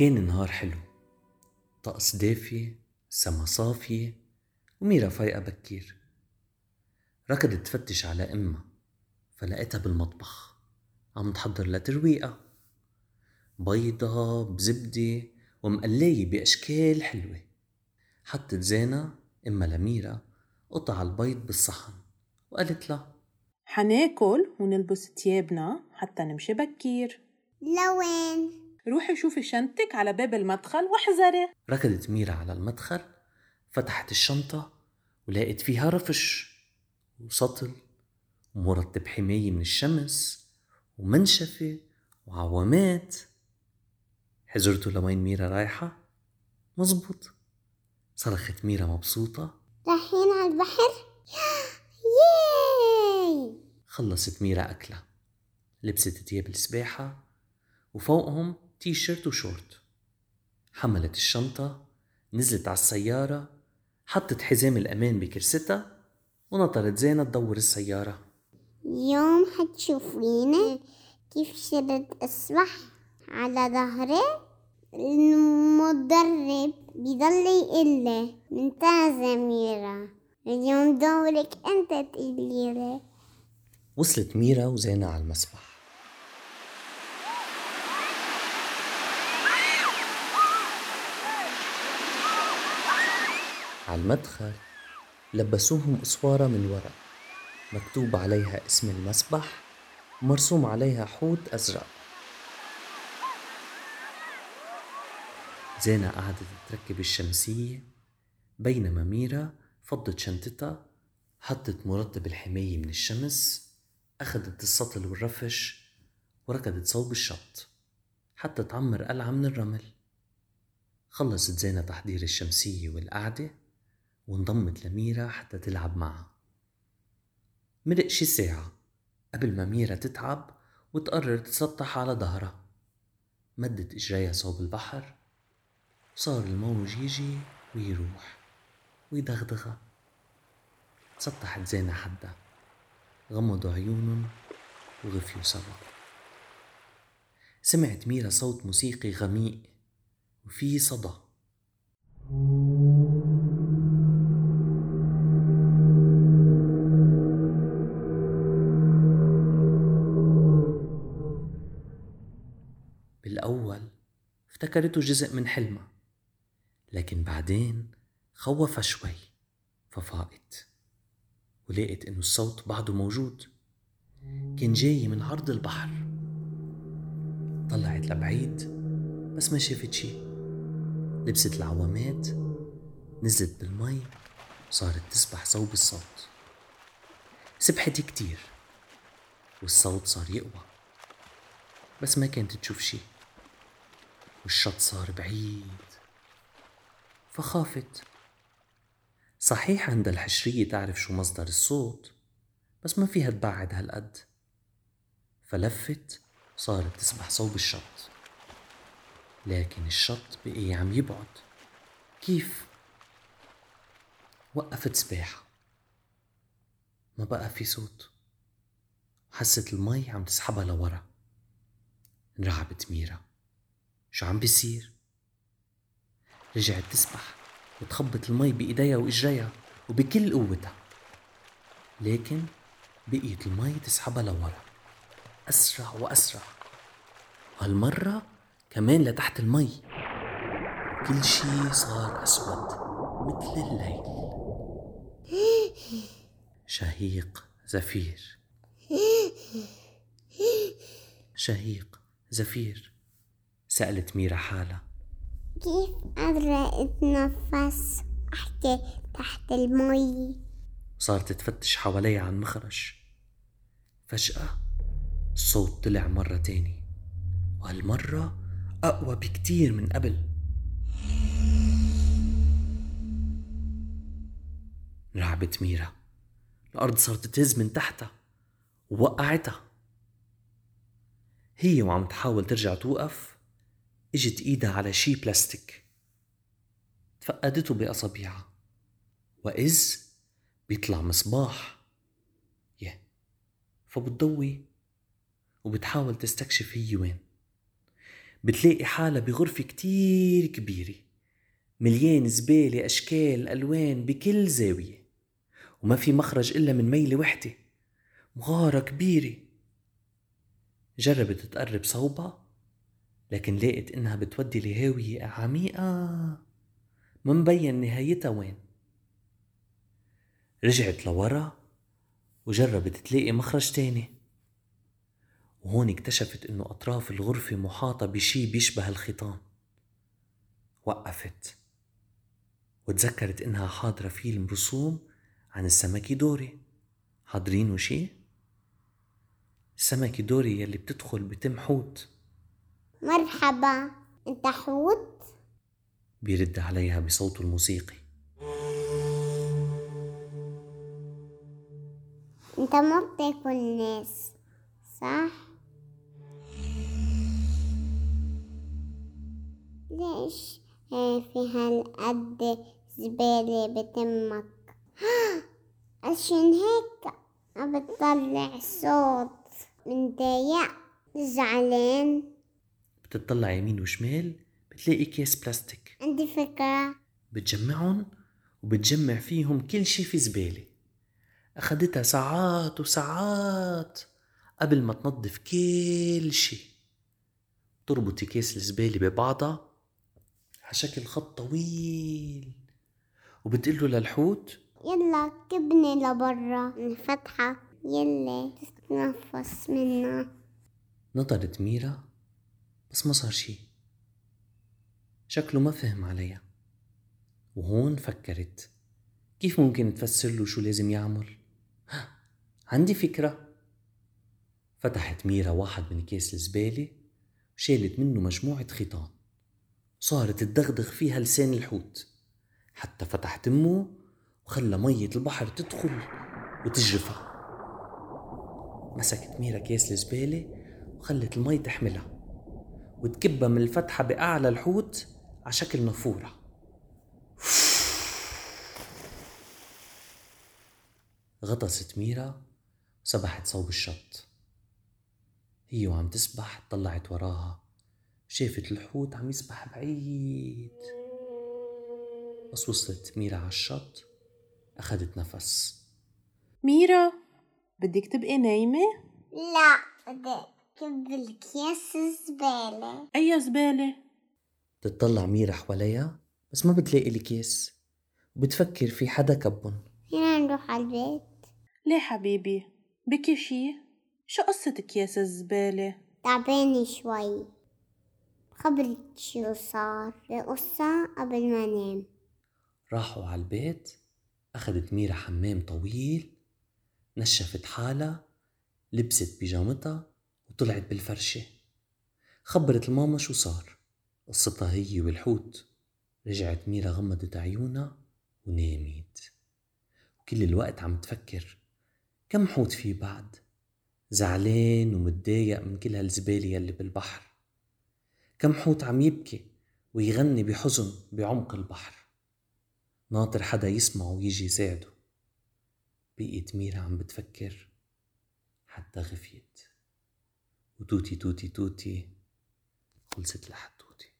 كان نهار حلو. طقس دافي سما صافية وميرا فايقة بكير. ركضت تفتش على أمها فلقيتها بالمطبخ. عم تحضر لترويقة. بيضة بزبدة ومقلاية بأشكال حلوة. حطت زينة أمها لميرا قطع البيض بالصحن وقالت لها حناكل ونلبس تيابنا حتى نمشي بكير. لوين؟ روحي شوفي شنطتك على باب المدخل واحذري. ركضت ميرا على المدخل فتحت الشنطة ولقيت فيها رفش وسطل ومرطب حماية من الشمس ومنشفة وعوامات. حزرتوا لوين ميرا رايحة؟ مزبوط صرخت ميرا مبسوطة. رايحين على البحر؟ ياي! خلصت ميرا أكلها لبست تياب السباحة وفوقهم تي شيرت وشورت. حملت الشنطة نزلت على السيارة حطت حزام الأمان بكرستها ونطرت زينة تدور السيارة. يوم حتشوفيني كيف شرت أسبح على ظهري؟ المدرب بيضل يقلي. ممتازة ميرا. اليوم دورك أنت تقولي لي. وصلت ميرا وزينة على المسبح على المدخل لبسوهم قصوارة من ورق مكتوب عليها اسم المسبح ومرسوم عليها حوت أزرق. زينة قعدت تركب الشمسية بينما ميرا فضت شنطتها حطت مرطب الحماية من الشمس أخدت السطل والرفش وركضت صوب الشط حتى تعمر قلعة من الرمل. خلصت زينة تحضير الشمسية والقعدة وانضمت لميرا حتى تلعب معها. مرق شي ساعة قبل ما ميرا تتعب وتقرر تسطح على ظهرها. مدت إجريها صوب البحر صار الموج يجي ويروح ويدغدغها. تسطحت زينة حدها غمضوا عيونهم وغفيوا سوا. سمعت ميرا صوت موسيقي غميق وفيه صدى. افتكرته جزء من حلمها لكن بعدين خوفها شوي ففاقت ولقيت إنه الصوت بعده موجود. كان جاي من عرض البحر. طلعت لبعيد بس ما شافت شي. لبست العوامات نزلت بالمي وصارت تسبح صوب الصوت. سبحت كتير والصوت صار يقوى. بس ما كانت تشوف شي. والشط صار بعيد. فخافت. صحيح عند الحشرية تعرف شو مصدر الصوت بس ما فيها تبعد هالقد. فلفت صارت تسبح صوب الشط. لكن الشط بقي عم يبعد. كيف؟ وقفت سباحة. ما بقى في صوت. حست المي عم تسحبها لورا. انرعبت ميرا. شو عم بيصير؟ رجعت تسبح وتخبط المي بإيديها وإجريها وبكل قوتها. لكن بقيت المي تسحبها لورا. أسرع وأسرع. وهالمرة كمان لتحت المي. كل شي صار أسود مثل الليل. شهيق زفير. شهيق زفير. سألت ميرا حالها كيف قادرة أتنفس أحكي تحت المي؟ صارت تفتش حواليها عن مخرج. فجأة الصوت طلع مرة تاني. وهالمرة أقوى بكتير من قبل. رعبت ميرا. الأرض صارت تهز من تحتها. ووقعتها. هي وعم تحاول ترجع توقف. إجت إيدها على شي بلاستيك. تفقدته بأصابيعها وإذ بيطلع مصباح. يه فبتضوي وبتحاول تستكشف هي وين. بتلاقي حالها بغرفة كتير كبيرة. مليان زبالة أشكال ألوان بكل زاوية. وما في مخرج إلا من ميلة وحدة. مغارة كبيرة. جربت تقرب صوبها. لكن لقت إنها بتودي لهاوية عميقة. ما مبين نهايتها وين. رجعت لورا وجربت تلاقي مخرج تاني. وهون اكتشفت إنه أطراف الغرفة محاطة بشي بيشبه الخيطان. وقفت وتذكرت إنها حاضرة فيلم رسوم عن السمكة دوري. حاضرينه شي؟ السمكة دوري يلي بتدخل بتم حوت. مرحبا انت حوت؟ بيرد عليها بصوته الموسيقي. انت ما بتاكل ناس صح؟ ليش في هالقد زبالة بتمك؟ عشان هيك بتطلع صوت. متضايق زعلان؟ بتطلع يمين وشمال بتلاقي كيس بلاستيك. عندي فكرة. بتجمعهم وبتجمع فيهم كل شي في زبالة. أخدتها ساعات وساعات قبل ما تنظف كل شي. تربطي كيس الزبالة ببعضها على شكل خط طويل. وبتقله للحوت. يلا كبني لبرا الفتحة يلا تتنفس منا نطرت ميرا. بس ما صار شي. شكله ما فهم عليها. وهون فكرت. كيف ممكن تفسر له شو لازم يعمل؟ ها، عندي فكرة. فتحت ميرا واحد من كيس الزبالة وشالت منه مجموعة خيطان. صارت تدغدغ فيها لسان الحوت. حتى فتح تمه وخلى مية البحر تدخل وتجرفها مسكت ميرا كيس الزبالة وخلت المي تحملها. وتكبها من الفتحة بأعلى الحوت على شكل نافورة. غطست ميرا وسبحت صوب الشط. هي وعم تسبح طلعت وراها. شافت الحوت عم يسبح بعيد. بس وصلت ميرا على الشط أخدت نفس. ميرا بدك تبقي نايمة؟ لا بدي. كب الكيس الزبالة أي زبالة؟ تطلع ميرا حواليها بس ما بتلاقي الكيس وبتفكر في حدا كبن فينا نروح على البيت ليه حبيبي؟ بكي شي؟ شو قصة أكياس الزبالة؟ تعبانة شوي خبرك شو صار بقصة قبل ما نام راحوا على البيت أخدت ميرا حمام طويل نشفت حالها لبست بيجامتها وطلعت بالفرشة. خبرت الماما شو صار. قصتها هي والحوت. رجعت ميرا غمضت عيونها ونامت. وكل الوقت عم تفكر كم حوت في بعد؟ زعلان ومتضايق من كل هالزبالة يلي بالبحر. كم حوت عم يبكي ويغني بحزن بعمق البحر. ناطر حدا يسمعه ويجي يساعده. بقيت ميرا عم بتفكر حتى غفيت. وتوتي توتي توتي. خلصت الحدوتي